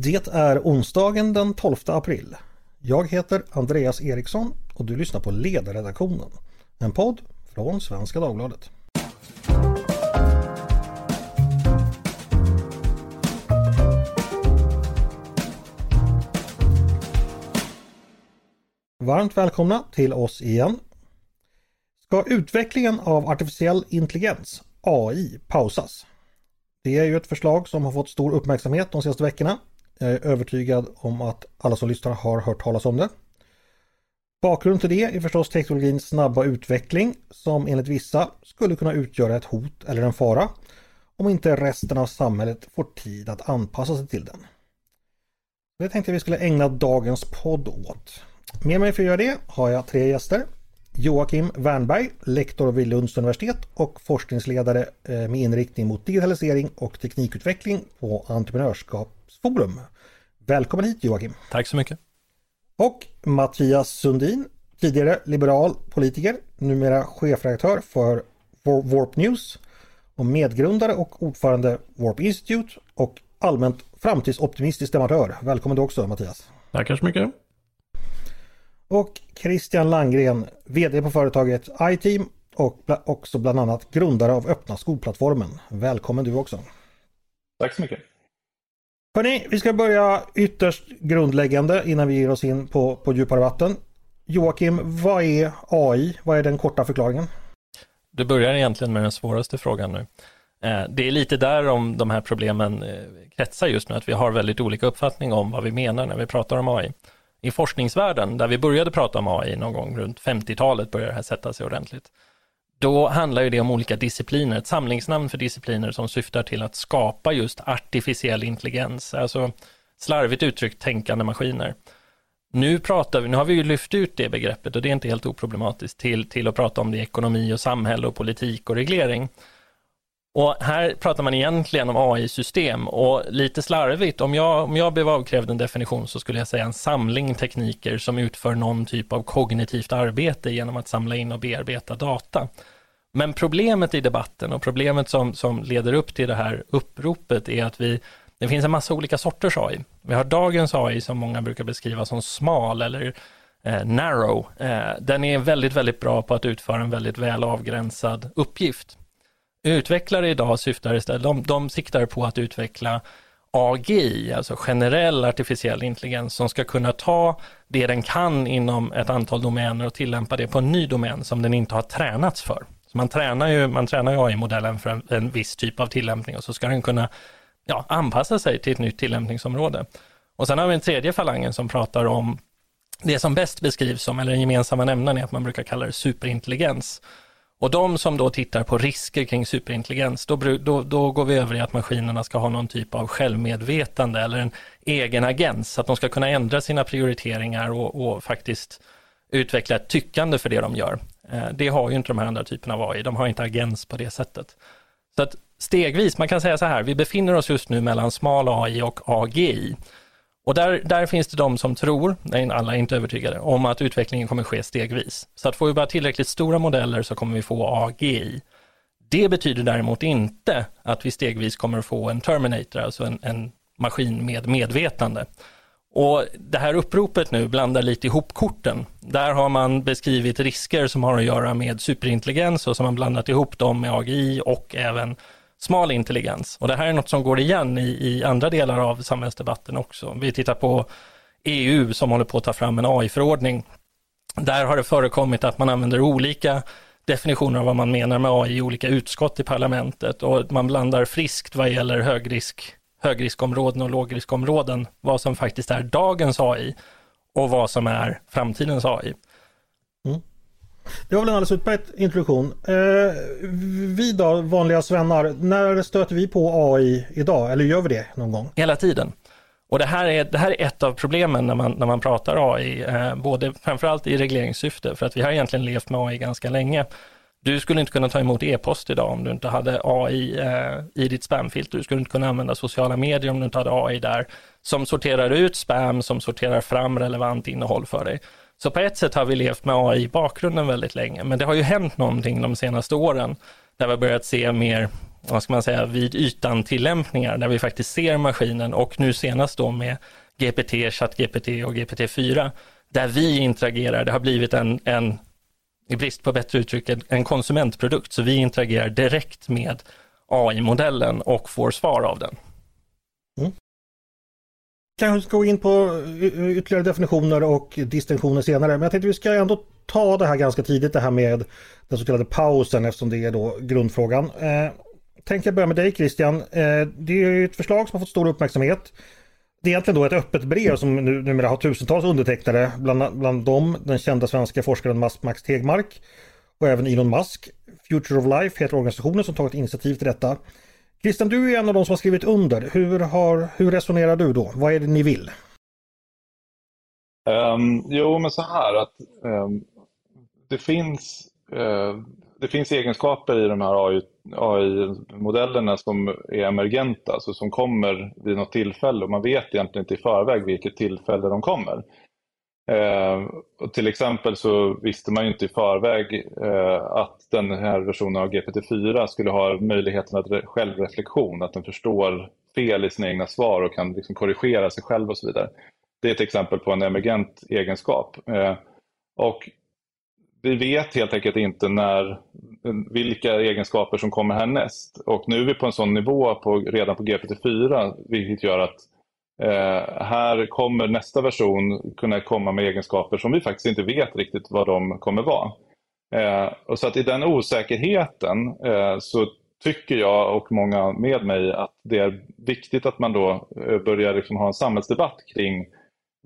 Det är onsdagen den 12 april. Jag heter Andreas Eriksson och du lyssnar på Ledarredaktionen. En podd från Svenska Dagbladet. Varmt välkomna till oss igen. Ska utvecklingen av artificiell intelligens, AI, pausas? Det är ju ett förslag som har fått stor uppmärksamhet de senaste veckorna. Jag är övertygad om att alla som lyssnar har hört talas om det. Bakgrunden till det är förstås teknologins snabba utveckling som enligt vissa skulle kunna utgöra ett hot eller en fara om inte resten av samhället får tid att anpassa sig till den. Det tänkte vi skulle ägna dagens podd åt. Med mig för att göra det har jag tre gäster. Joakim Wernberg, lektor vid Lunds universitet och forskningsledare eh, med inriktning mot digitalisering och teknikutveckling på Entreprenörskapsforum. Välkommen hit Joakim! Tack så mycket! Och Mattias Sundin, tidigare liberal politiker, numera chefredaktör för Warp News och medgrundare och ordförande Warp Institute och allmänt framtidsoptimistisk debattör. Välkommen du också Mattias! Tackar så mycket! Och Christian Langgren, VD på företaget iTeam och också bland annat grundare av öppna skolplattformen. Välkommen du också. Tack så mycket. Hörrni, vi ska börja ytterst grundläggande innan vi ger oss in på, på djupare vatten. Joakim, vad är AI? Vad är den korta förklaringen? Du börjar egentligen med den svåraste frågan nu. Eh, det är lite där om de här problemen eh, kretsar just nu, att vi har väldigt olika uppfattning om vad vi menar när vi pratar om AI i forskningsvärlden, där vi började prata om AI någon gång runt 50-talet, började det här sätta sig ordentligt. Då handlar ju det om olika discipliner, ett samlingsnamn för discipliner som syftar till att skapa just artificiell intelligens, alltså slarvigt uttryckt tänkande maskiner. Nu pratar vi, nu har vi ju lyft ut det begreppet och det är inte helt oproblematiskt till, till att prata om det i ekonomi och samhälle och politik och reglering. Och här pratar man egentligen om AI-system och lite slarvigt, om jag, om jag blev avkrävd en definition så skulle jag säga en samling tekniker som utför någon typ av kognitivt arbete genom att samla in och bearbeta data. Men problemet i debatten och problemet som, som leder upp till det här uppropet är att vi, det finns en massa olika sorters AI. Vi har dagens AI som många brukar beskriva som smal eller eh, narrow. Eh, den är väldigt, väldigt bra på att utföra en väldigt väl avgränsad uppgift. Utvecklare idag syftar istället, de, de siktar på att utveckla AGI, alltså generell artificiell intelligens, som ska kunna ta det den kan inom ett antal domäner och tillämpa det på en ny domän som den inte har tränats för. Så man tränar ju, man tränar ju AI-modellen för en, en, viss typ av tillämpning och så ska den kunna ja, anpassa sig till ett nytt tillämpningsområde. Och sen har vi en tredje falangen som pratar om det som bäst beskrivs som, eller den gemensamma nämnaren är att man brukar kalla det superintelligens. Och de som då tittar på risker kring superintelligens, då, då, då, går vi över i att maskinerna ska ha någon typ av självmedvetande eller en egen agens, att de ska kunna ändra sina prioriteringar och, och faktiskt utveckla ett tyckande för det de gör. Eh, det har ju inte de här andra typerna av AI, de har inte agens på det sättet. Så att stegvis, man kan säga så här, vi befinner oss just nu mellan smal AI och AGI. Och där, där finns det de som tror, nej alla är inte övertygade, om att utvecklingen kommer ske stegvis. Så att får vi bara tillräckligt stora modeller så kommer vi få AGI. Det betyder däremot inte att vi stegvis kommer att få en Terminator, alltså en, en maskin med medvetande. Och det här uppropet nu blandar lite ihop korten. Där har man beskrivit risker som har att göra med superintelligens och så har man blandat ihop dem med AGI och även smal intelligens. Och det här är något som går igen i, i andra delar av samhällsdebatten också. Vi tittar på EU som håller på att ta fram en AI-förordning. Där har det förekommit att man använder olika definitioner av vad man menar med AI i olika utskott i parlamentet och man blandar friskt vad gäller högrisk, högriskområden och lågriskområden, vad som faktiskt är dagens AI och vad som är framtidens AI. Det var väl en alldeles utmärkt introduktion. Eh, vi då, vanliga svennar, när stöter vi på AI idag? Eller gör vi det någon gång? Hela tiden. Och det här är, det här är ett av problemen när man, när man pratar AI, eh, både framförallt i regleringssyfte, för att vi har egentligen levt med AI ganska länge. Du skulle inte kunna ta emot e-post idag om du inte hade AI eh, i ditt spamfilter. Du skulle inte kunna använda sociala medier om du inte hade AI där, som sorterar ut spam, som sorterar fram relevant innehåll för dig. Så på ett sätt har vi levt med AI i bakgrunden väldigt länge, men det har ju hänt någonting de senaste åren där vi har börjat se mer, vad ska man säga, vid ytan tillämpningar, där vi faktiskt ser maskinen och nu senast då med GPT, ChatGPT och GPT-4, där vi interagerar, det har blivit en, en i brist på bättre uttryck, en konsumentprodukt, så vi interagerar direkt med AI-modellen och får svar av den. Mm. Kanske ska gå in på eh, eh, ytterligare definitioner och distinktioner senare, men jag tänkte vi ska ändå ta det här ganska tidigt, det här med den så kallade pausen eftersom det är då grundfrågan. Eh, jag börja med dig Christian. Eh, det är ju ett förslag som har fått stor uppmärksamhet. Det är egentligen då ett öppet brev som nu, numera har tusentals undertecknare, bland, bland dem den kända svenska forskaren Max Tegmark och även Elon Musk. Future of Life heter organisationen som tagit initiativ till detta. Christian, du är en av de som har skrivit under. Hur, har, hur resonerar du då? Vad är det ni vill? Um, jo, men så här att um, det finns uh, det finns egenskaper i de här AI-modellerna som är emergenta, alltså som kommer vid något tillfälle och man vet egentligen inte i förväg vilket tillfälle de kommer. Eh, och till exempel så visste man ju inte i förväg eh, att den här versionen av GPT-4 skulle ha möjligheten att självreflektion, att den förstår fel i sina egna svar och kan liksom korrigera sig själv och så vidare. Det är ett exempel på en emergent egenskap. Eh, och vi vet helt enkelt inte när, vilka egenskaper som kommer härnäst. Och nu är vi på en sån nivå på, redan på GPT-4, vilket gör att eh, här kommer nästa version kunna komma med egenskaper som vi faktiskt inte vet riktigt vad de kommer vara. Eh, och så att i den osäkerheten eh, så tycker jag och många med mig att det är viktigt att man då eh, börjar liksom ha en samhällsdebatt kring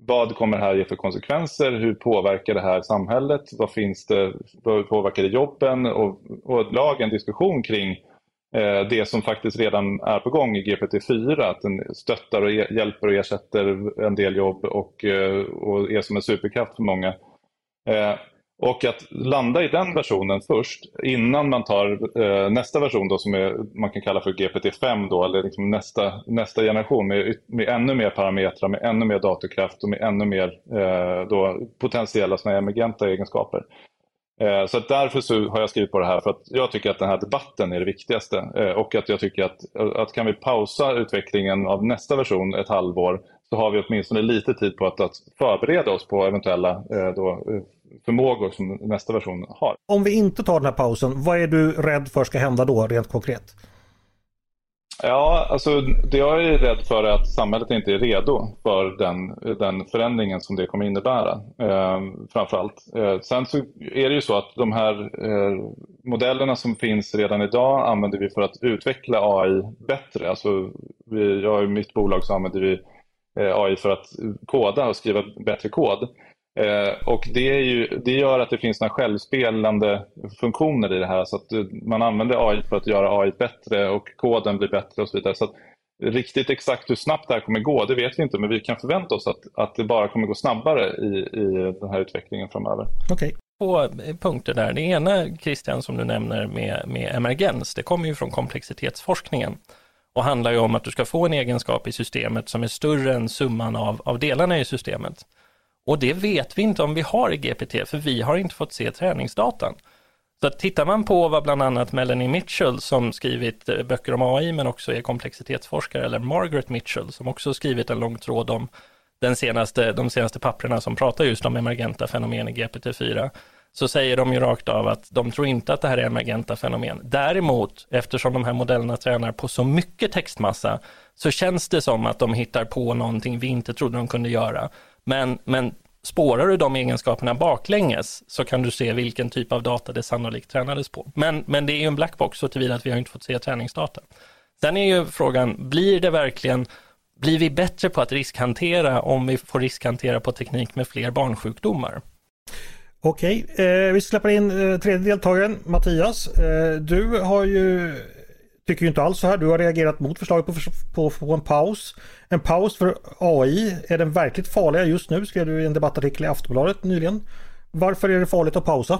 vad kommer det här ge för konsekvenser? Hur påverkar det här samhället? Vad finns det? Hur påverkar det jobben? Och, och lag en diskussion kring Eh, det som faktiskt redan är på gång i GPT-4. Att den stöttar och e- hjälper och ersätter en del jobb och, eh, och är som en superkraft för många. Eh, och att landa i den versionen först innan man tar eh, nästa version då, som är, man kan kalla för GPT-5 då, eller liksom nästa, nästa generation med, med ännu mer parametrar, med ännu mer datorkraft och med ännu mer eh, då, potentiella såna emergenta egenskaper. Eh, så därför så har jag skrivit på det här för att jag tycker att den här debatten är det viktigaste eh, och att jag tycker att, att kan vi pausa utvecklingen av nästa version ett halvår så har vi åtminstone lite tid på att, att förbereda oss på eventuella eh, då, förmågor som nästa version har. Om vi inte tar den här pausen, vad är du rädd för ska hända då rent konkret? Ja, alltså det jag är rädd för är att samhället inte är redo för den, den förändringen som det kommer innebära. Eh, framförallt. Eh, sen så är det ju så att de här eh, modellerna som finns redan idag använder vi för att utveckla AI bättre. Alltså vi, jag i mitt bolag så använder vi eh, AI för att koda och skriva bättre kod. Eh, och det, är ju, det gör att det finns några självspelande funktioner i det här. Så att man använder AI för att göra AI bättre och koden blir bättre och så vidare. Så att, riktigt exakt hur snabbt det här kommer gå, det vet vi inte. Men vi kan förvänta oss att, att det bara kommer gå snabbare i, i den här utvecklingen framöver. Okay. Två punkter där. Det ena, Christian, som du nämner med, med emergens, det kommer ju från komplexitetsforskningen och handlar ju om att du ska få en egenskap i systemet som är större än summan av, av delarna i systemet. Och det vet vi inte om vi har i GPT, för vi har inte fått se träningsdatan. Så tittar man på vad bland annat Melanie Mitchell som skrivit eh, böcker om AI men också är komplexitetsforskare eller Margaret Mitchell som också skrivit en lång tråd om den senaste, de senaste papperna som pratar just om emergenta fenomen i GPT-4 så säger de ju rakt av att de tror inte att det här är emergenta fenomen. Däremot, eftersom de här modellerna tränar på så mycket textmassa, så känns det som att de hittar på någonting vi inte trodde de kunde göra. Men, men spårar du de egenskaperna baklänges så kan du se vilken typ av data det sannolikt tränades på. Men, men det är ju en blackbox så tillvida att vi har inte fått se träningsdata. Sen är ju frågan, blir det verkligen, blir vi bättre på att riskhantera om vi får riskhantera på teknik med fler barnsjukdomar? Okej, eh, vi släpper in eh, tredje deltagaren, Mattias. Eh, du har ju tycker ju inte alls så här. Du har reagerat mot förslaget på, på, på en paus. En paus för AI är den verkligt farliga just nu, skrev du i en debattartikel i Aftonbladet nyligen. Varför är det farligt att pausa?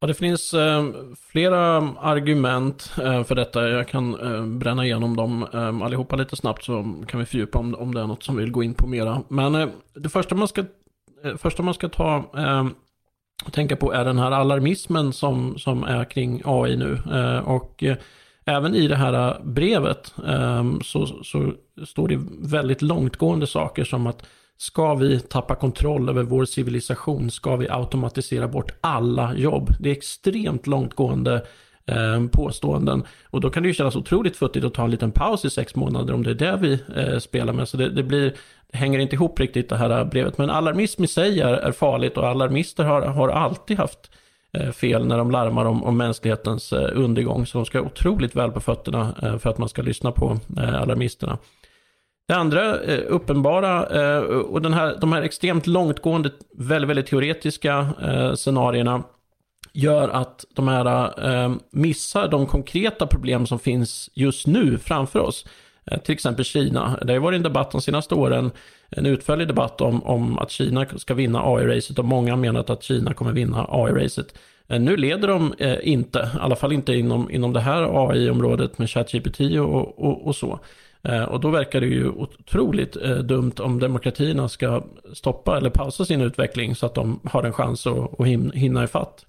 Ja, det finns eh, flera mm, argument eh, för detta. Jag kan eh, bränna igenom dem eh, allihopa lite snabbt så kan vi fördjupa om, om det är något som vi vill gå in på mera. Men eh, det första man ska, eh, första man ska ta eh, tänka på är den här alarmismen som, som är kring AI nu. Eh, och eh, även i det här brevet ehm, så, så står det väldigt långtgående saker som att Ska vi tappa kontroll över vår civilisation? Ska vi automatisera bort alla jobb? Det är extremt långtgående eh, påståenden. Och då kan det ju kännas otroligt futtigt att ta en liten paus i sex månader om det är det vi eh, spelar med. Så det, det blir, det hänger inte ihop riktigt det här brevet. Men alarmism i sig är, är farligt och alarmister har, har alltid haft eh, fel när de larmar om, om mänsklighetens eh, undergång. Så de ska otroligt väl på fötterna eh, för att man ska lyssna på eh, alarmisterna. Det andra eh, uppenbara eh, och den här, de här extremt långtgående, väldigt, väldigt teoretiska eh, scenarierna gör att de här eh, missar de konkreta problem som finns just nu framför oss. Eh, till exempel Kina. Det har varit en debatt de senaste åren, en utförlig debatt om, om att Kina ska vinna AI-racet och många har menat att Kina kommer vinna AI-racet. Eh, nu leder de eh, inte, i alla fall inte inom, inom det här AI-området med ChatGPT och, och, och så. Eh, och då verkar det ju otroligt eh, dumt om demokratierna ska stoppa eller pausa sin utveckling så att de har en chans att, att hinna ifatt.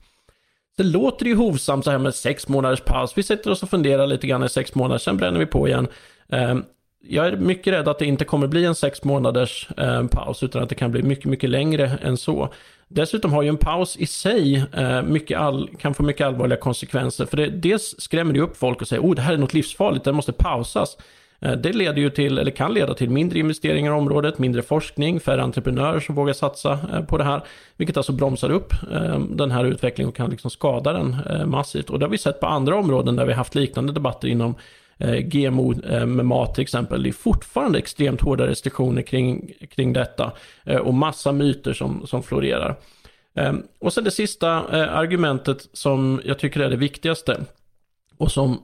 Det låter ju hovsamt så här med sex månaders paus. Vi sätter oss och funderar lite grann i sex månader, sen bränner vi på igen. Ehm, jag är mycket rädd att det inte kommer bli en sex månaders ehm, paus, utan att det kan bli mycket, mycket längre än så. Dessutom har ju en paus i sig eh, mycket all, kan få mycket allvarliga konsekvenser. För det, dels skrämmer det upp folk och säger oh det här är något livsfarligt, det måste pausas. Eh, det leder ju till, eller kan leda till mindre investeringar i området, mindre forskning, färre entreprenörer som vågar satsa eh, på det här. Vilket alltså bromsar upp eh, den här utvecklingen och kan liksom skada den massivt. Och det har vi sett på andra områden där vi haft liknande debatter inom GMO med mat till exempel. Det är fortfarande extremt hårda restriktioner kring, kring detta och massa myter som, som florerar. Ehm, och sen det sista argumentet som jag tycker är det viktigaste och som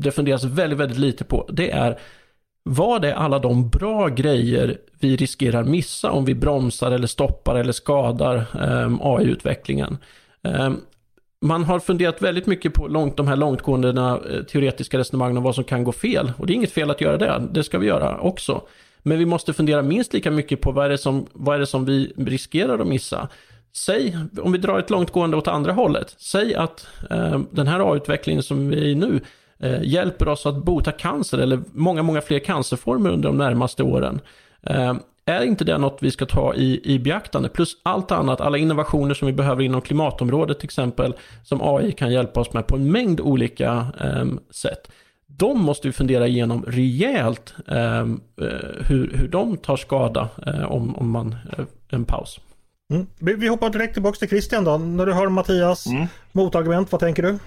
det funderas väldigt, väldigt lite på, det är vad är alla de bra grejer vi riskerar missa om vi bromsar eller stoppar eller skadar ehm, um, AI-utvecklingen? Um, ehm, man har funderat väldigt mycket på långt, de här långtgående eh, teoretiska resonemangen om vad som kan gå fel. Och det är inget fel att göra det, det ska vi göra också. Men vi måste fundera minst lika mycket på vad är det som, vad är det som vi riskerar att missa. Säg, om vi drar ett långtgående åt andra hållet, säg att eh, den här AI-utvecklingen som vi är i nu eh, hjälper oss att bota cancer eller många, många fler cancerformer under de närmaste åren. Eh, är inte det något vi ska ta i, i beaktande? Plus allt annat, alla innovationer som vi behöver inom klimatområdet till exempel, som AI kan hjälpa oss med på en mängd olika eh, sätt. De måste vi fundera igenom rejält ehm, eh, hur, hur de tar skada eh, om, om man eh, en paus. Mm. Vi hoppar direkt tillbaka till Christian då. När du hör Mattias mm. motargument, vad tänker du?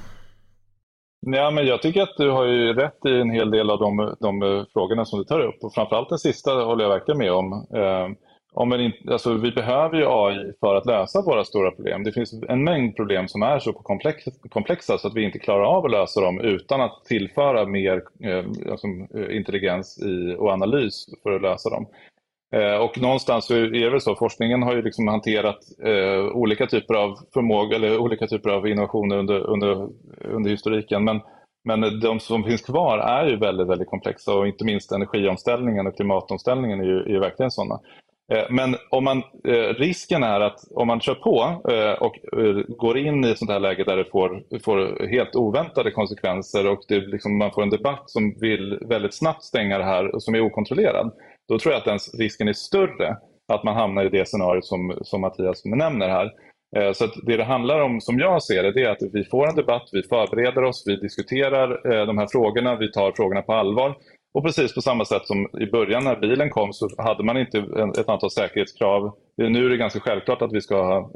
Ja, men jag tycker att du har ju rätt i en hel del av de, de eh, frågorna som du tar upp. Och framförallt den sista håller jag verkligen med om. Eh, om en, alltså, vi behöver ju AI för att lösa våra stora problem. Det finns en mängd problem som är så komplex, komplexa så att vi inte klarar av att lösa dem utan att tillföra mer eh, alltså, eh, intelligens i, och analys för att lösa dem. Eh, och någonstans så är det väl så, forskningen har ju liksom hanterat eh, olika typer av förmågor eller olika typer av innovationer under, under, under historiken. Men, men de som finns kvar är ju väldigt, väldigt komplexa och inte minst energiomställningen och klimatomställningen är ju, är ju verkligen sådana. Eh, men om man, eh, risken är att om man kör på eh, och eh, går in i ett sånt här läge där det får, får helt oväntade konsekvenser och det liksom, man får en debatt som vill väldigt snabbt stänga det här och som är okontrollerad då tror jag att den risken är större att man hamnar i det scenario som, som Mattias nämner här. Eh, så det det handlar om, som jag ser det, det är att vi får en debatt, vi förbereder oss, vi diskuterar eh, de här frågorna, vi tar frågorna på allvar. Och precis på samma sätt som i början när bilen kom så hade man inte ett antal säkerhetskrav. Eh, nu är det ganska självklart att vi ska ha,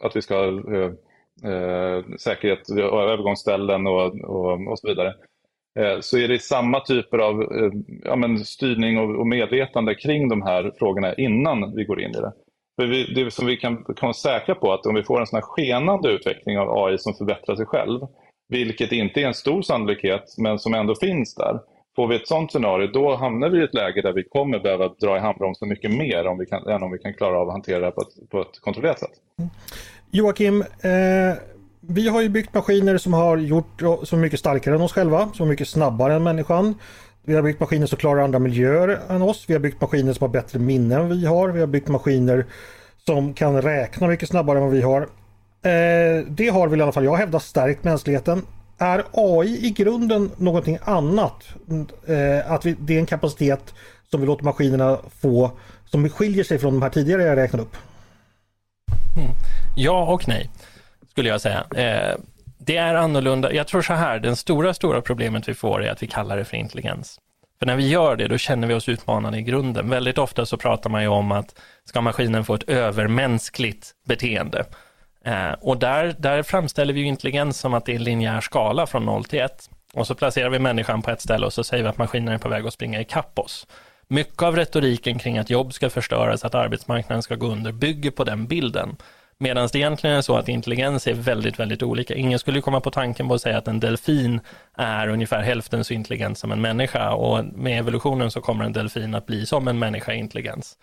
att vi ska ha säkerhet och övergångsställen och, och, och så vidare. Eh, så är det samma typer av eh, ja, men styrning och medvetande kring de här frågorna innan vi går in i det. För vi, det som vi kan, kan vara säkra på att om vi får en sån här skenande utveckling av AI som förbättrar sig själv, vilket inte är en stor sannolikhet men som ändå finns där. Får vi ett sånt scenario då hamnar vi i ett läge där vi kommer behöva dra i handbromsen mycket mer om vi kan, än om vi kan klara av att hantera det på ett, på ett kontrollerat sätt. Joakim, eh, vi har ju byggt maskiner som har gjort så mycket starkare än oss själva, så mycket snabbare än människan. Vi har byggt maskiner som klarar andra miljöer än oss. Vi har byggt maskiner som har bättre minne än vi har. Vi har byggt maskiner som kan räkna mycket snabbare än vad vi har. Eh, det har väl i alla fall jag hävdat stärkt mänskligheten. Är AI i grunden någonting annat? Eh, att vi, det är en kapacitet som vi låter maskinerna få som skiljer sig från de här tidigare jag räknade upp? Mm. Ja och nej, skulle jag säga. Eh, det är annorlunda. Jag tror så här, den stora, stora problemet vi får är att vi kallar det för intelligens. För när vi gör det, då känner vi oss utmanade i grunden. Väldigt ofta så pratar man ju om att ska maskinen få ett övermänskligt beteende? Eh, och där, där framställer vi ju intelligens som att det är en linjär skala från 0 till 1. Och så placerar vi människan på ett ställe och så säger vi att maskinen är på väg att springa ikapp oss. Mycket av retoriken kring att jobb ska förstöras, att arbetsmarknaden ska gå under, bygger på den bilden. Medan det egentligen är så att intelligens är väldigt, väldigt olika. Ingen skulle komma på tanken på att säga att en delfin är ungefär hälften så intelligent som en människa och med evolutionen så kommer en delfin att bli som en människa i intelligens.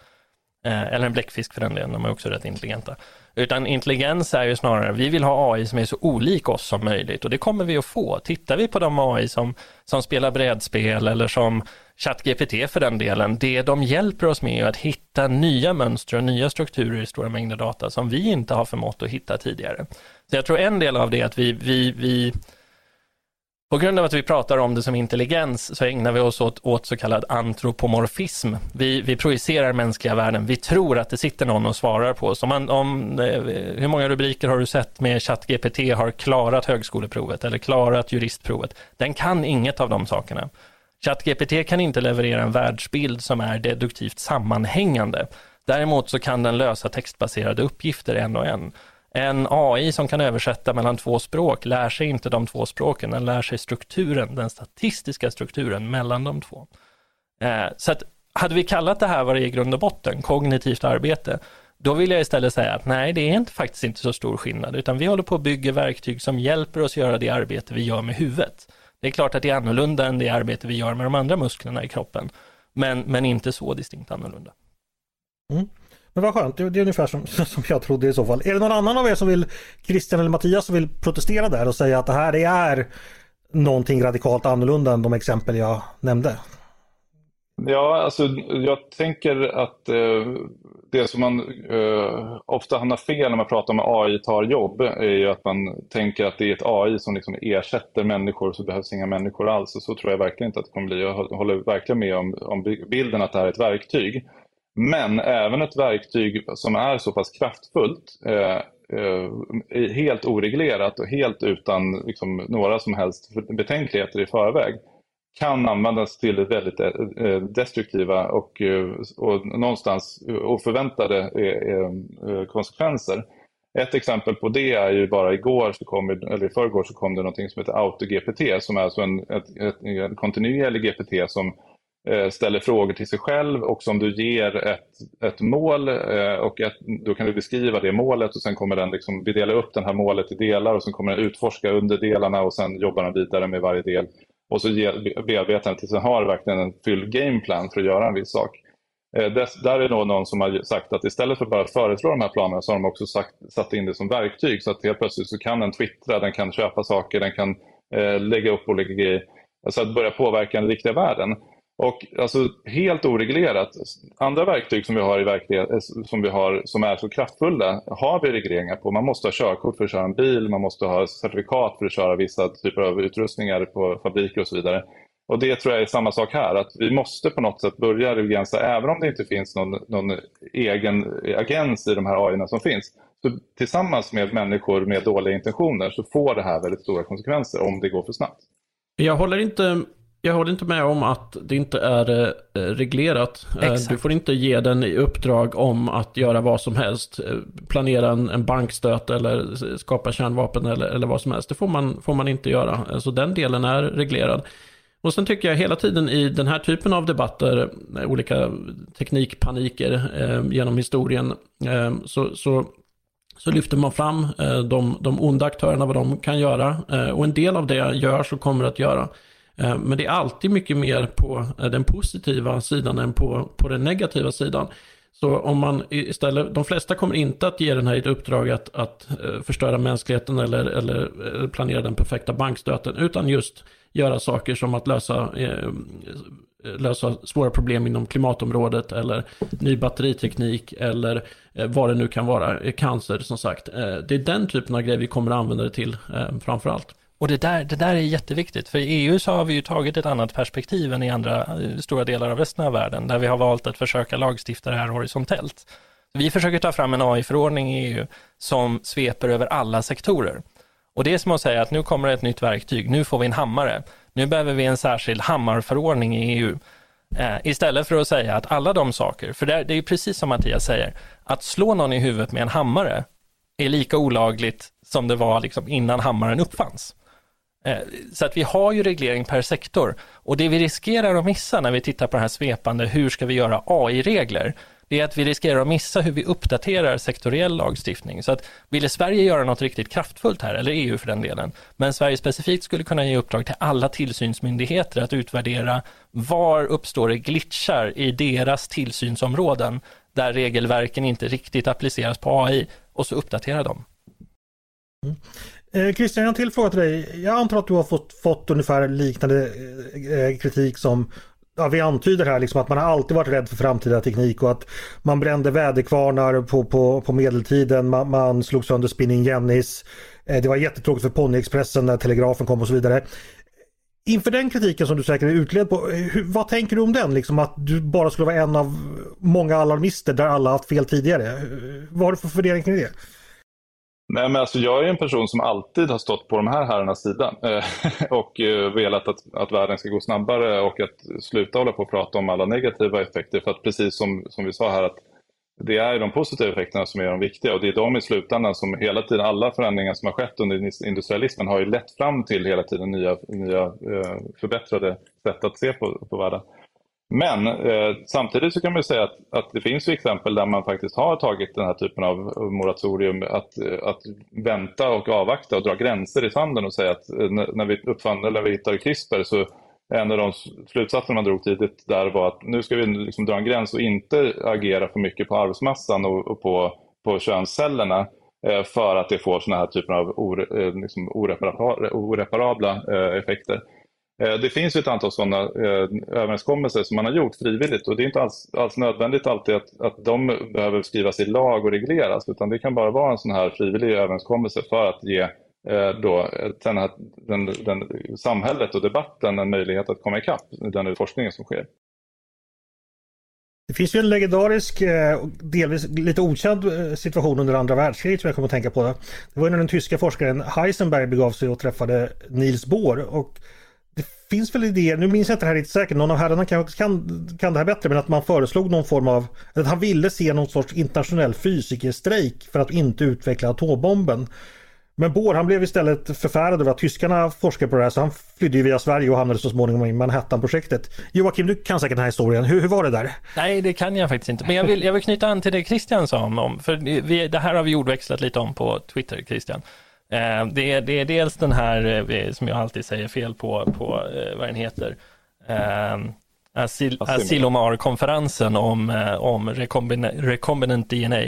Eh, eller en bläckfisk för den delen, de är också rätt intelligenta. Utan intelligens är ju snarare, vi vill ha AI som är så olik oss som möjligt och det kommer vi att få. Tittar vi på de AI som, som spelar brädspel eller som ChatGPT för den delen, det de hjälper oss med är att hitta nya mönster och nya strukturer i stora mängder data som vi inte har förmått att hitta tidigare. Så jag tror en del av det är att vi, vi, vi på grund av att vi pratar om det som intelligens så ägnar vi oss åt, åt så kallad antropomorfism. Vi, vi projicerar mänskliga värden. Vi tror att det sitter någon och svarar på oss. Om man, om, eh, hur många rubriker har du sett med ChatGPT har klarat högskoleprovet eller klarat juristprovet? Den kan inget av de sakerna. ChatGPT kan inte leverera en världsbild som är deduktivt sammanhängande. Däremot så kan den lösa textbaserade uppgifter en och en. En AI som kan översätta mellan två språk lär sig inte de två språken, den lär sig strukturen, den statistiska strukturen mellan de två. Eh, så att hade vi kallat det här vad det är i grund och botten, kognitivt arbete, då vill jag istället säga att nej, det är inte, faktiskt inte så stor skillnad, utan vi håller på att bygga verktyg som hjälper oss göra det arbete vi gör med huvudet. Det är klart att det är annorlunda än det arbete vi gör med de andra musklerna i kroppen, men, men inte så distinkt annorlunda. Mm. Men vad skönt, det är ungefär som, som jag trodde i så fall. Är det någon annan av er som vill, Christian eller Mattias, som vill protestera där och säga att det här är någonting radikalt annorlunda än de exempel jag nämnde? Ja, alltså jag tänker att eh, det som man eh, ofta hamnar fel när man pratar om AI tar jobb är ju att man tänker att det är ett AI som liksom ersätter människor så behövs inga människor alls. Och så tror jag verkligen inte att det kommer bli. Jag håller verkligen med om, om bilden att det här är ett verktyg. Men även ett verktyg som är så pass kraftfullt, eh, eh, helt oreglerat och helt utan liksom, några som helst betänkligheter i förväg, kan användas till väldigt eh, eh, destruktiva och, eh, och någonstans oförväntade konsekvenser. Ett exempel på det är ju bara igår, så kom, eller i förrgår, så kom det någonting som heter AutoGPT som är alltså en, ett, ett, en kontinuerlig GPT som ställer frågor till sig själv och som du ger ett, ett mål och ett, då kan du beskriva det målet och sen kommer den liksom, vi delar upp det här målet i delar och sen kommer den utforska underdelarna och sen jobbar den vidare med varje del. Och så bearbetar den tills den har verkligen en fylld gameplan för att göra en viss sak. Eh, där är det någon som har sagt att istället för bara att föreslå de här planerna så har de också sagt, satt in det som verktyg så att helt plötsligt så kan den twittra, den kan köpa saker, den kan eh, lägga upp olika grejer. Alltså att börja påverka den riktiga världen. Och alltså helt oreglerat, andra verktyg som vi har i verklighet, eh, som, vi har, som är så kraftfulla har vi regleringar på. Man måste ha körkort för att köra en bil, man måste ha certifikat för att köra vissa typer av utrustningar på fabriker och så vidare. Och det tror jag är samma sak här, att vi måste på något sätt börja begränsa, även om det inte finns någon, någon egen agens i de här AI som finns. Så tillsammans med människor med dåliga intentioner så får det här väldigt stora konsekvenser om det går för snabbt. Jag håller inte jag håller inte med om att det inte är eh, reglerat. Eh, Exakt. Du får inte ge den i uppdrag om att göra vad som helst. Eh, planera en, en bankstöt eller skapa kärnvapen eller, eller vad som helst. Det får man, får man inte göra. Så den delen är reglerad. Och sen tycker jag hela tiden i den här typen av debatter, olika teknikpaniker eh, genom historien, eh, så, så, så, lyfter man fram eh, de, de onda aktörerna, vad de kan göra. och en del av det görs och kommer att göra. Eh, men det är alltid mycket mer på eh, den positiva sidan än på, på den negativa sidan. Så om man istället, de flesta kommer inte att ge den här ett uppdrag att, att eh, förstöra mänskligheten eller, eller planera den perfekta bankstöten, utan just göra saker som att lösa lösa svåra problem inom klimatområdet eller ny batteriteknik eller vad det nu kan vara, cancer som sagt. Det är den typen av grejer vi kommer att använda det till framför allt. Och det där, det där är jätteviktigt, för i EU så har vi ju tagit ett annat perspektiv än i andra eh, stora delar av resten av världen, där vi har valt att försöka lagstifta det här horisontellt. Vi försöker ta fram en AI-förordning i EU som sveper över alla sektorer. Och det är som att säga att nu kommer ett nytt verktyg, nu får vi en hammare. Nu behöver vi en särskild hammarförordning i EU. Eh, istället för att säga att alla de saker, för det är, det är precis som Mattias säger, att slå någon i huvudet med en hammare är lika olagligt som det var liksom innan hammaren uppfanns. Eh, så att vi har ju reglering per sektor och det vi riskerar att missa när vi tittar på det här svepande, hur ska vi göra AI-regler? det är att vi riskerar att missa hur vi uppdaterar sektoriell lagstiftning. Så att ville Sverige göra något riktigt kraftfullt här, eller EU för den delen, men Sverige specifikt skulle kunna ge uppdrag till alla tillsynsmyndigheter att utvärdera var uppstår det glitchar i deras tillsynsområden där regelverken inte riktigt appliceras på AI och så uppdatera dem. Mm. Eh, Christian, en till fråga till dig. Jag antar att du har fått, fått ungefär liknande eh, eh, kritik som ja, vi antyder här liksom att man har alltid varit rädd för framtida teknik och att man brände väderkvarnar på, på, på medeltiden, man, man slog sönder Spinning Jennys. Eh, det var jättetråkigt för Ponyexpressen när telegrafen kom och så vidare. Inför den kritiken som du säkert är utled på, eh, hur, vad tänker du om den? Liksom att du bara skulle vara en av många alarmister där alla haft fel tidigare. Eh, vad har du för fundering kring det? Nej, men alltså jag är en person som alltid har stått på de här herrarnas sida eh, och eh, velat att, att världen ska gå snabbare och att sluta hålla på och prata om alla negativa effekter. För att precis som, som vi sa här, att det är de positiva effekterna som är de viktiga och det är de i slutändan som hela tiden, alla förändringar som har skett under industrialismen har ju lett fram till hela tiden nya, nya eh, förbättrade sätt att se på, på världen. Men eh, samtidigt så kan man säga att, att det finns exempel där man faktiskt har tagit den här typen av moratorium att, eh, att vänta och avvakta och dra gränser i sanden och säga att eh, när vi uppfann eller vi hittade CRISPR så en av de slutsatser man drog tidigt där var att nu ska vi liksom dra en gräns och inte agera för mycket på arvsmassan och, och på, på könscellerna eh, för att det får sådana här typer av or, eh, liksom oreparabla eh, effekter. Eh, det finns ett antal sådana eh, överenskommelser som man har gjort frivilligt och det är inte alls, alls nödvändigt alltid att, att de behöver skrivas i lag och regleras utan det kan bara vara en sån här frivillig överenskommelse för att ge eh, då, eh, den här, den, den, samhället och debatten en möjlighet att komma ikapp den forskningen som sker. Det finns ju en legendarisk, eh, delvis lite okänd situation under andra världskriget som jag kommer att tänka på. Det var när den tyska forskaren Heisenberg begav sig och träffade Niels Bohr. Och det finns väl idéer, nu minns jag inte det här riktigt säkert, någon av herrarna kanske kan, kan det här bättre, men att man föreslog någon form av, att han ville se någon sorts internationell fysikerstrejk för att inte utveckla atombomben. Men Bohr han blev istället förfärad över att tyskarna forskade på det här så han flydde via Sverige och hamnade så småningom i Manhattan-projektet. Joakim, du kan säkert den här historien. Hur, hur, var det där? Nej, det kan jag faktiskt inte. Men jag vill, jag vill knyta an till det Christian sa om, för vi, det här har vi ordväxlat lite om på Twitter, Christian. Eh, det, är, det är dels den här, eh, som jag alltid säger fel på, på eh, vad den heter, Asil, Asilomar-konferensen om, om recombinant DNA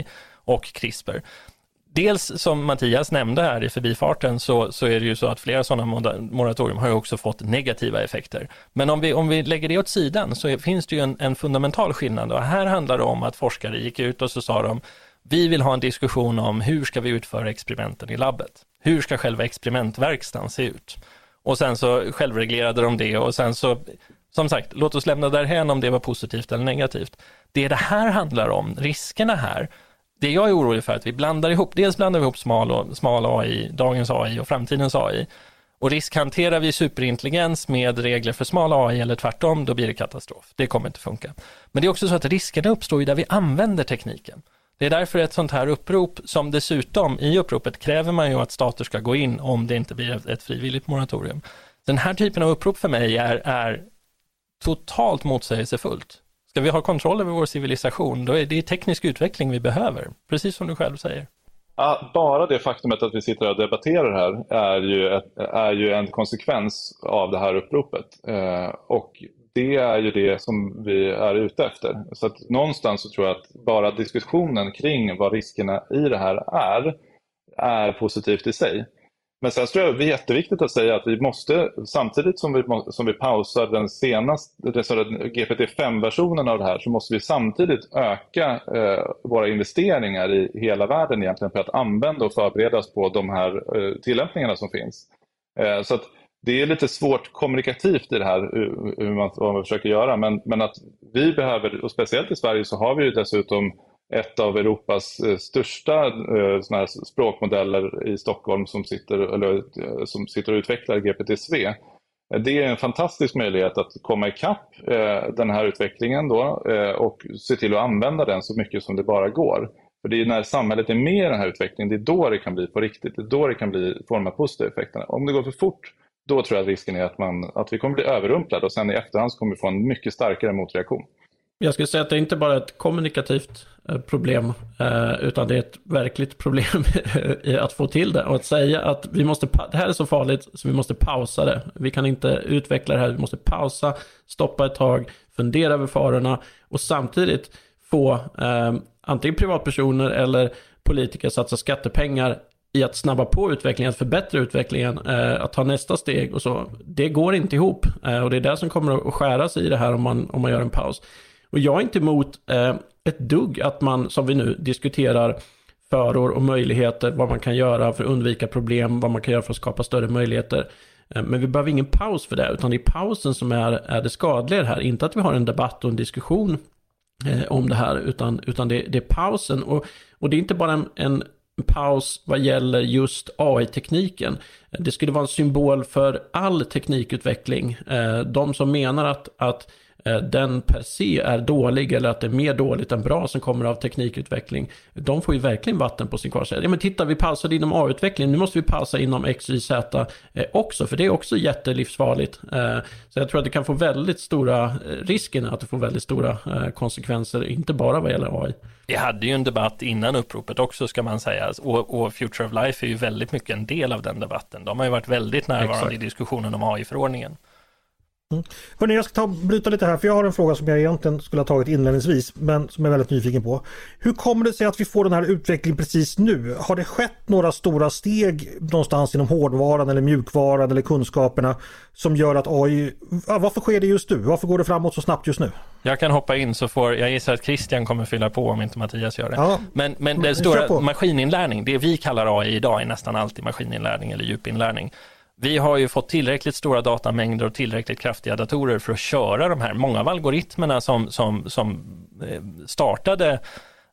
och CRISPR. Dels som Mattias nämnde här i förbifarten så, så är det ju så att flera sådana moratorium har ju också fått negativa effekter. Men om vi, om vi lägger det åt sidan så finns det ju en, en fundamental skillnad och här handlar det om att forskare gick ut och så sa de vi vill ha en diskussion om hur ska vi utföra experimenten i labbet? Hur ska själva experimentverkstaden se ut? Och sen så självreglerade de det och sen så, som sagt, låt oss lämna därhen om det var positivt eller negativt. Det det här handlar om, riskerna här, det jag är orolig för är att vi blandar ihop, dels blandar vi ihop smal, och, smal AI, dagens AI och framtidens AI. Och riskhanterar vi superintelligens med regler för smal AI eller tvärtom, då blir det katastrof. Det kommer inte funka. Men det är också så att riskerna uppstår ju där vi använder tekniken. Det är därför ett sånt här upprop, som dessutom i uppropet kräver man ju att stater ska gå in om det inte blir ett frivilligt moratorium. Den här typen av upprop för mig är, är totalt motsägelsefullt. Ska vi ha kontroll över vår civilisation, då är det teknisk utveckling vi behöver, precis som du själv säger. Ja, bara det faktumet att vi sitter och debatterar här är ju, ett, är ju en konsekvens av det här uppropet. Eh, och det är ju det som vi är ute efter. Så att någonstans så tror jag att bara diskussionen kring vad riskerna i det här är, är positivt i sig. Men sen tror jag det är jätteviktigt att säga att vi måste, samtidigt som vi, som vi pausar den senaste, GPT-5-versionen av det här, så måste vi samtidigt öka eh, våra investeringar i hela världen egentligen för att använda och förbereda oss på de här eh, tillämpningarna som finns. Eh, så att det är lite svårt kommunikativt i det här eh, hur man, vad man försöker göra, men, men att vi behöver, och speciellt i Sverige så har vi ju dessutom ett av Europas eh, största eh, såna här språkmodeller i Stockholm som sitter, eller, som sitter och utvecklar GPT-SV. Det är en fantastisk möjlighet att komma ikapp den här utvecklingen då, och se till att använda den så mycket som det bara går. För det är när samhället är med i den här utvecklingen, det är då det kan bli på riktigt. Det är då det kan bli forma positiva effekter. Om det går för fort, då tror jag att risken är att, man, att vi kommer bli överrumplade och sen i efterhand så kommer vi få en mycket starkare motreaktion. Jag skulle säga att det inte bara är ett kommunikativt eh, problem, eh, utan det är ett verkligt problem att få till det. Och att säga att vi måste, det här är så farligt så vi måste pausa det. Vi kan inte utveckla det här, vi måste pausa, stoppa ett tag, fundera över farorna och samtidigt få eh, antingen privatpersoner eller politiker satsa skattepengar i att snabba på utvecklingen, att förbättra utvecklingen, eh, att ta nästa steg och så. Det går inte ihop eh, och det är det som kommer att skära sig i det här om man, om man gör en paus. Och jag är inte emot eh, ett dugg att man, som vi nu diskuterar, föror och möjligheter, vad man kan göra för att undvika problem, vad man kan göra för att skapa större möjligheter. Eh, men vi behöver ingen paus för det, utan det är pausen som är, är det skadliga här. Inte att vi har en debatt och en diskussion eh, om det här, utan, utan det, det, är pausen. Och, och det är inte bara en, en paus vad gäller just AI-tekniken. Det skulle vara en symbol för all teknikutveckling. Eh, de som menar att, att den per se är dålig eller att det är mer dåligt än bra som kommer av teknikutveckling. De får ju verkligen vatten på sin kvarn. Ja men titta vi pausade inom A-utveckling, nu måste vi pausa inom X, Y, Z eh, också, för det är också jättelivsfarligt. Eh, så jag tror att det kan få väldigt stora, risken att det får väldigt stora konsekvenser, inte bara vad gäller AI. Vi hade ju en debatt innan uppropet också ska man säga och, och Future of Life är ju väldigt mycket en del av den debatten. De har ju varit väldigt närvarande Exakt. i diskussionen om AI-förordningen. Mm. Hörrni, jag ska ta, bryta lite här för jag har en fråga som jag egentligen skulle ha tagit inledningsvis men som jag är väldigt nyfiken på. Hur kommer det sig att vi får den här utvecklingen precis nu? Har det skett några stora steg någonstans inom hårdvaran eller mjukvaran eller kunskaperna som gör att AI, varför sker det just nu? Varför går det framåt så snabbt just nu? Jag kan hoppa in så får, jag gissar att Christian kommer fylla på om inte Mattias gör det. Ja, men, men det stora maskininlärning, det vi kallar AI idag är nästan alltid maskininlärning eller djupinlärning. Vi har ju fått tillräckligt stora datamängder och tillräckligt kraftiga datorer för att köra de här, många av algoritmerna som, som, som eh, startade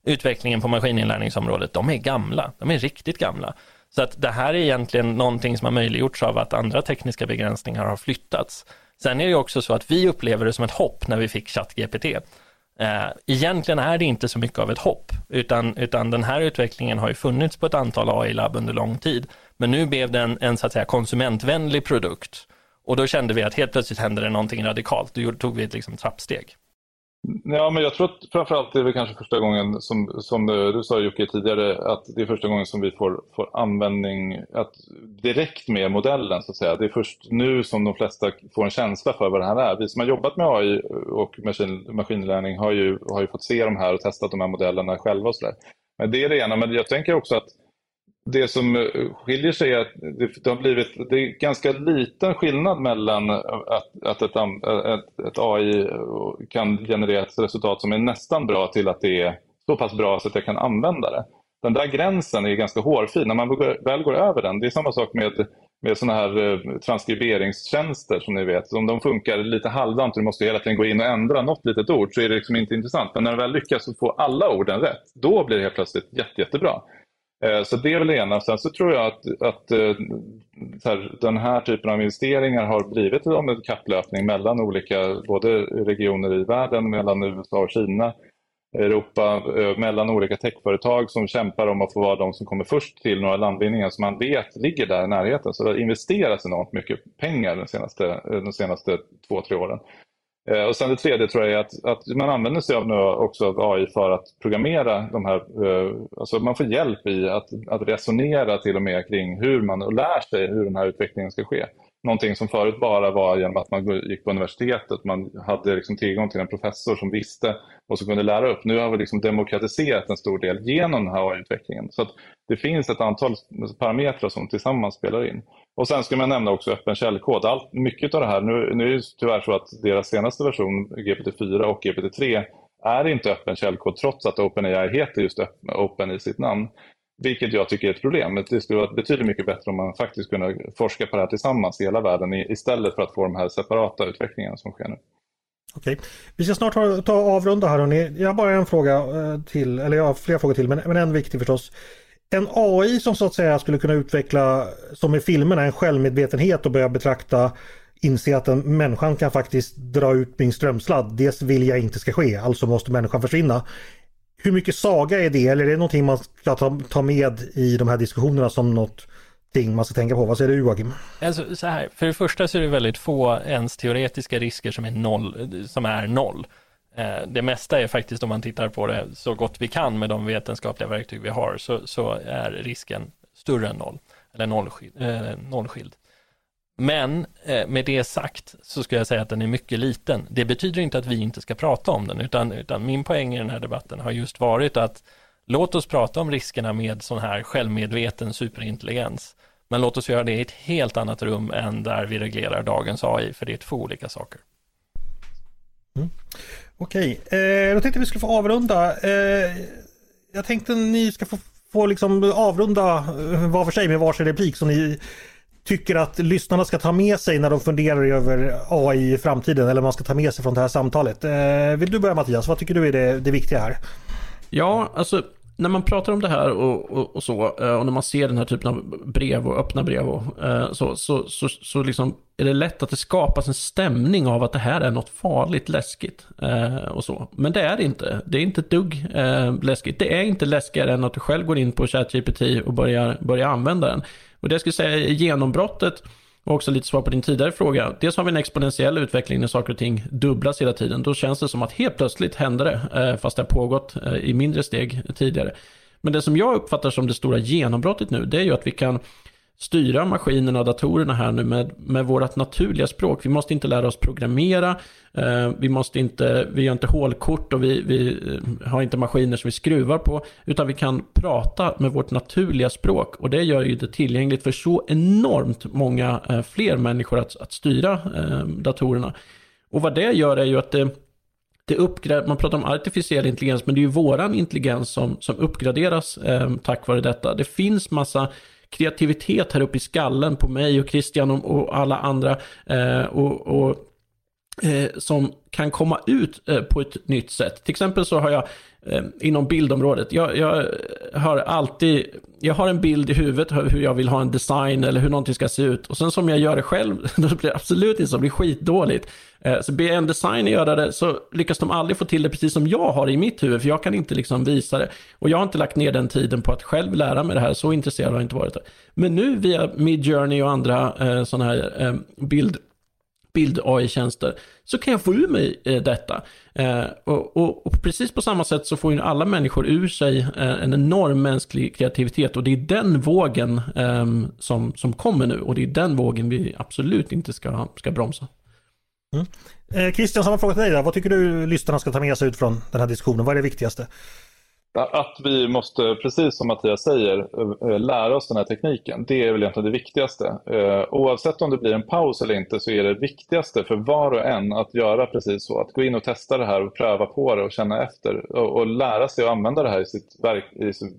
utvecklingen på maskininlärningsområdet, de är gamla, de är riktigt gamla. Så att det här är egentligen någonting som har möjliggjorts av att andra tekniska begränsningar har flyttats. Sen är det också så att vi upplever det som ett hopp när vi fick ChatGPT. Eh, egentligen är det inte så mycket av ett hopp, utan, utan den här utvecklingen har ju funnits på ett antal AI-labb under lång tid. Men nu blev det en, en så att säga, konsumentvänlig produkt. Och då kände vi att helt plötsligt hände det någonting radikalt. Då tog vi ett liksom, trappsteg. Ja, men jag tror att framförallt är det kanske första gången, som, som eh, du sa Jocke tidigare, att det är första gången som vi får, får användning att direkt med modellen. så att säga. Det är först nu som de flesta får en känsla för vad det här är. Vi som har jobbat med AI och maskin, har ju, har ju fått se de här och testat de här modellerna själva. Och så där. Men det är det ena, men jag tänker också att det som eh, skiljer sig är att det, det, har blivit, det är ganska liten skillnad mellan att, att ett, eh, ett, ett, AI eh, kan generera ett resultat som är nästan bra till att det är så pass bra så att jag kan använda det. Den där gränsen är ganska hårfin. När man väl går över den, det är samma sak med, med sådana här transkriberingstjänster som ni vet. Om de funkar lite halvdant och du måste hela tiden gå in och ändra något litet ord så är det liksom inte intressant. Men när du väl lyckas få alla orden rätt, då blir det helt plötsligt jätte, jättebra. Eh, så det är väl det ena. Sen så tror jag att, att eh, här, den här typen av investeringar har blivit en kapplöpning mellan olika både regioner i världen, mellan USA och Kina, Europa, eh, mellan olika techföretag som kämpar om att få vara de som kommer först till några landvinningar som man vet ligger där i närheten. Så det har investerats enormt mycket pengar de senaste, de senaste två, tre åren. Eh, och sen det tredje tror jag är att, att man använder sig av nu också av AI för att programmera de här, eh, alltså man får hjälp i att, att resonera till och med kring hur man och lär sig hur den här utvecklingen ska ske. någonting som förut bara var genom att man gick på universitetet, man hade liksom tillgång till en professor som visste och som kunde lära upp. Nu har vi liksom demokratiserat en stor del genom den här AI-utvecklingen. Så det finns ett antal parametrar som tillsammans spelar in. Och sen ska man nämna också öppen källkod. Allt, mycket av det här, nu, nu är det tyvärr så att deras senaste version, GPT-4 och GPT-3, är inte öppen källkod trots att OpenAI heter just Open i sitt namn. Vilket jag tycker är ett problem. Det skulle vara betydligt mycket bättre om man faktiskt kunde forska på det här tillsammans i hela världen istället för att få de här separata utvecklingarna som sker nu. Okej, vi ska snart ta, ta avrunda här hörni. Jag har bara en fråga eh, till, eller jag har flera frågor till, men, men en viktig förstås. En AI som så att säga skulle kunna utveckla, som i filmerna, en självmedvetenhet och börja betrakta inse att en människan kan faktiskt dra ut min strömsladd. Det vill jag inte ska ske, alltså måste människan försvinna. Hur mycket saga är det eller är det någonting man ska ta, ta med i de här diskussionerna som något ting man ska tänka på. Vad säger du Joakim? Alltså, så här, för det första så är det väldigt få ens teoretiska risker som är noll. Som är noll. Eh, det mesta är faktiskt om man tittar på det så gott vi kan med de vetenskapliga verktyg vi har så, så är risken större än noll. Eller nollskild. Eh, nollskild. Men eh, med det sagt så skulle jag säga att den är mycket liten. Det betyder inte att vi inte ska prata om den, utan, utan min poäng i den här debatten har just varit att låt oss prata om riskerna med sån här självmedveten superintelligens. Men låt oss göra det i ett helt annat rum än där vi reglerar dagens AI, för det är två olika saker. Mm. Okej, eh, då tänkte vi skulle få avrunda. Eh, jag tänkte ni ska få, få liksom avrunda eh, var för sig med varsin replik som ni tycker att lyssnarna ska ta med sig när de funderar över AI i framtiden eller man ska ta med sig från det här samtalet. Eh, vill du börja Mattias? Vad tycker du är det, det viktiga här? Ja, alltså när man pratar om det här och, och, och, så, eh, och när man ser den här typen av brev och öppna brev och eh, så, så, så, så liksom är det lätt att det skapas en stämning av att det här är något farligt läskigt. Eh, och så. Men det är det inte. Det är inte ett dugg läskigt. Det är inte läskigare än att du själv går in på ChatGPT och börjar, börjar använda den. Och det jag skulle säga är genombrottet och också lite svar på din tidigare fråga. Dels har vi en exponentiell utveckling när saker och ting dubblas hela tiden. Då känns det som att helt plötsligt händer det, eh, fast det har pågått eh, i mindre steg tidigare. Men det som jag uppfattar som det stora genombrottet nu, det är ju att vi kan styra maskinerna och datorerna här nu med, med vårt naturliga språk. Vi måste inte lära oss programmera, eh, vi, måste inte, vi gör inte hålkort och vi, vi eh, har inte maskiner som vi skruvar på, utan vi kan prata med vårt naturliga språk och det gör ju det tillgängligt för så enormt många eh, fler människor att, att styra eh, datorerna. Och vad det gör är ju att det det uppgrad, man pratar om artificiell intelligens, men det är ju våran intelligens som, som uppgraderas eh, tack vare detta. Det finns massa kreativitet här uppe i skallen på mig och Christian och, och alla andra. Eh, och, och Eh, som kan komma ut eh, på ett nytt sätt. Till exempel så har jag eh, inom bildområdet, jag, jag, har alltid, jag har en bild i huvudet hur jag vill ha en design eller hur någonting ska se ut. Och sen som jag gör det själv, då blir det absolut inte så, det blir skitdåligt. Eh, så ber jag en designer göra det så lyckas de aldrig få till det precis som jag har i mitt huvud, för jag kan inte liksom visa det. Och jag har inte lagt ner den tiden på att själv lära mig det här, så intresserad har jag inte varit. Men nu via Midjourney och andra eh, sådana här eh, bild bild-AI-tjänster, så kan jag få ur mig eh, detta. Eh, och, och, och, precis på samma sätt så får ju alla människor ur sig eh, en enorm mänsklig kreativitet och det är den vågen ehm, som, som kommer nu och det är den vågen vi absolut inte ska, ska bromsa. Mm. Eh, Christian, samma fråga till dig. Då. Vad tycker du lyssnarna ska ta med sig ut från den här diskussionen? Vad är det viktigaste? Att vi måste, precis som Mattias säger, eh, lära oss den här tekniken. Det är väl egentligen det viktigaste. Eh, oavsett om det blir en paus eller inte så är det viktigaste för var och en att göra precis så. Att gå in och testa det här och pröva på det och känna efter. Och, lära sig att använda det här i, sitt verk,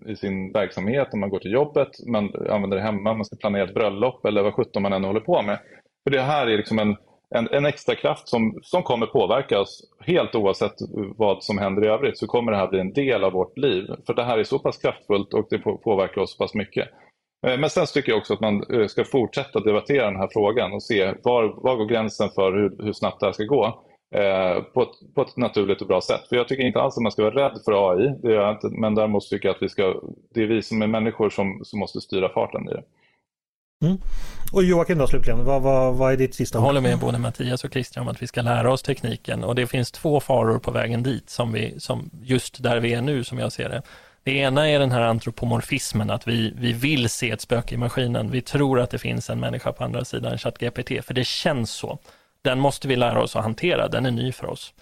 i, sin verksamhet. Om man går till jobbet, man använder det hemma, man ska planera ett bröllop eller vad sjutton man än håller på med. För det här är liksom en en, en extra kraft som, som kommer påverka oss helt oavsett vad som händer i övrigt så kommer det här bli en del av vårt liv. För det här är så pass kraftfullt och det påverkar oss så pass mycket. Eh, men sen tycker jag också att man eh, ska fortsätta debattera den här frågan och se var, var går gränsen för hur, hur snabbt det här ska gå eh, på, ett, på ett naturligt och bra sätt. För jag tycker inte alls att man ska vara rädd för AI, det gör jag inte, men däremot tycker jag att vi ska, det är vi som är människor som, som måste styra farten i det. Mm. Och Joakim då slutligen, vad, vad, vad är ditt sista ord? Jag håller med både Mattias och Christian om att vi ska lära oss tekniken och det finns två faror på vägen dit som, vi, som just där vi är nu som jag ser det. Det ena är den här antropomorfismen, att vi, vi vill se ett spöke i maskinen. Vi tror att det finns en människa på andra sidan ChatGPT, för det känns så. Den måste vi lära oss att hantera, den är ny för oss.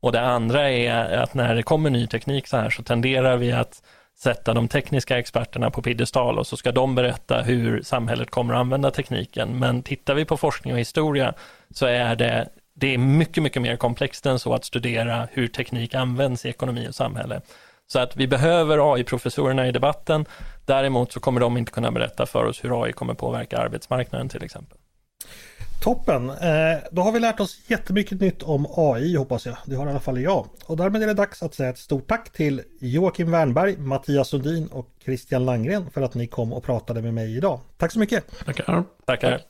Och det andra är att när det kommer ny teknik så här så tenderar vi att sätta de tekniska experterna på piedestal och så ska de berätta hur samhället kommer att använda tekniken. Men tittar vi på forskning och historia så är det, det är mycket, mycket mer komplext än så att studera hur teknik används i ekonomi och samhälle. Så att vi behöver AI-professorerna i debatten. Däremot så kommer de inte kunna berätta för oss hur AI kommer påverka arbetsmarknaden till exempel. Toppen! Eh, då har vi lärt oss jättemycket nytt om AI hoppas jag. Det har i alla fall jag. Och därmed är det dags att säga ett stort tack till Joakim Wernberg, Mattias Sundin och Christian Langgren för att ni kom och pratade med mig idag. Tack så mycket! Tackar! Tackar!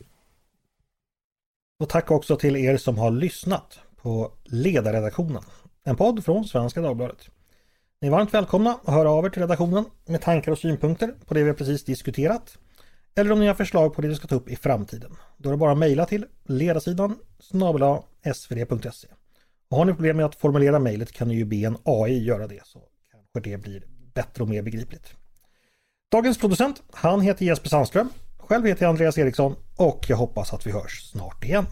Och tack också till er som har lyssnat på Ledarredaktionen, en podd från Svenska Dagbladet. Ni är varmt välkomna att höra av er till redaktionen med tankar och synpunkter på det vi precis diskuterat. Eller om ni har förslag på det vi ska ta upp i framtiden. Då är det bara att mejla till ledarsidan snabel svd.se. Och har ni problem med att formulera mejlet kan ni ju be en AI göra det så kanske det blir bättre och mer begripligt. Dagens producent, han heter Jesper Sandström. Själv heter jag Andreas Eriksson och jag hoppas att vi hörs snart igen.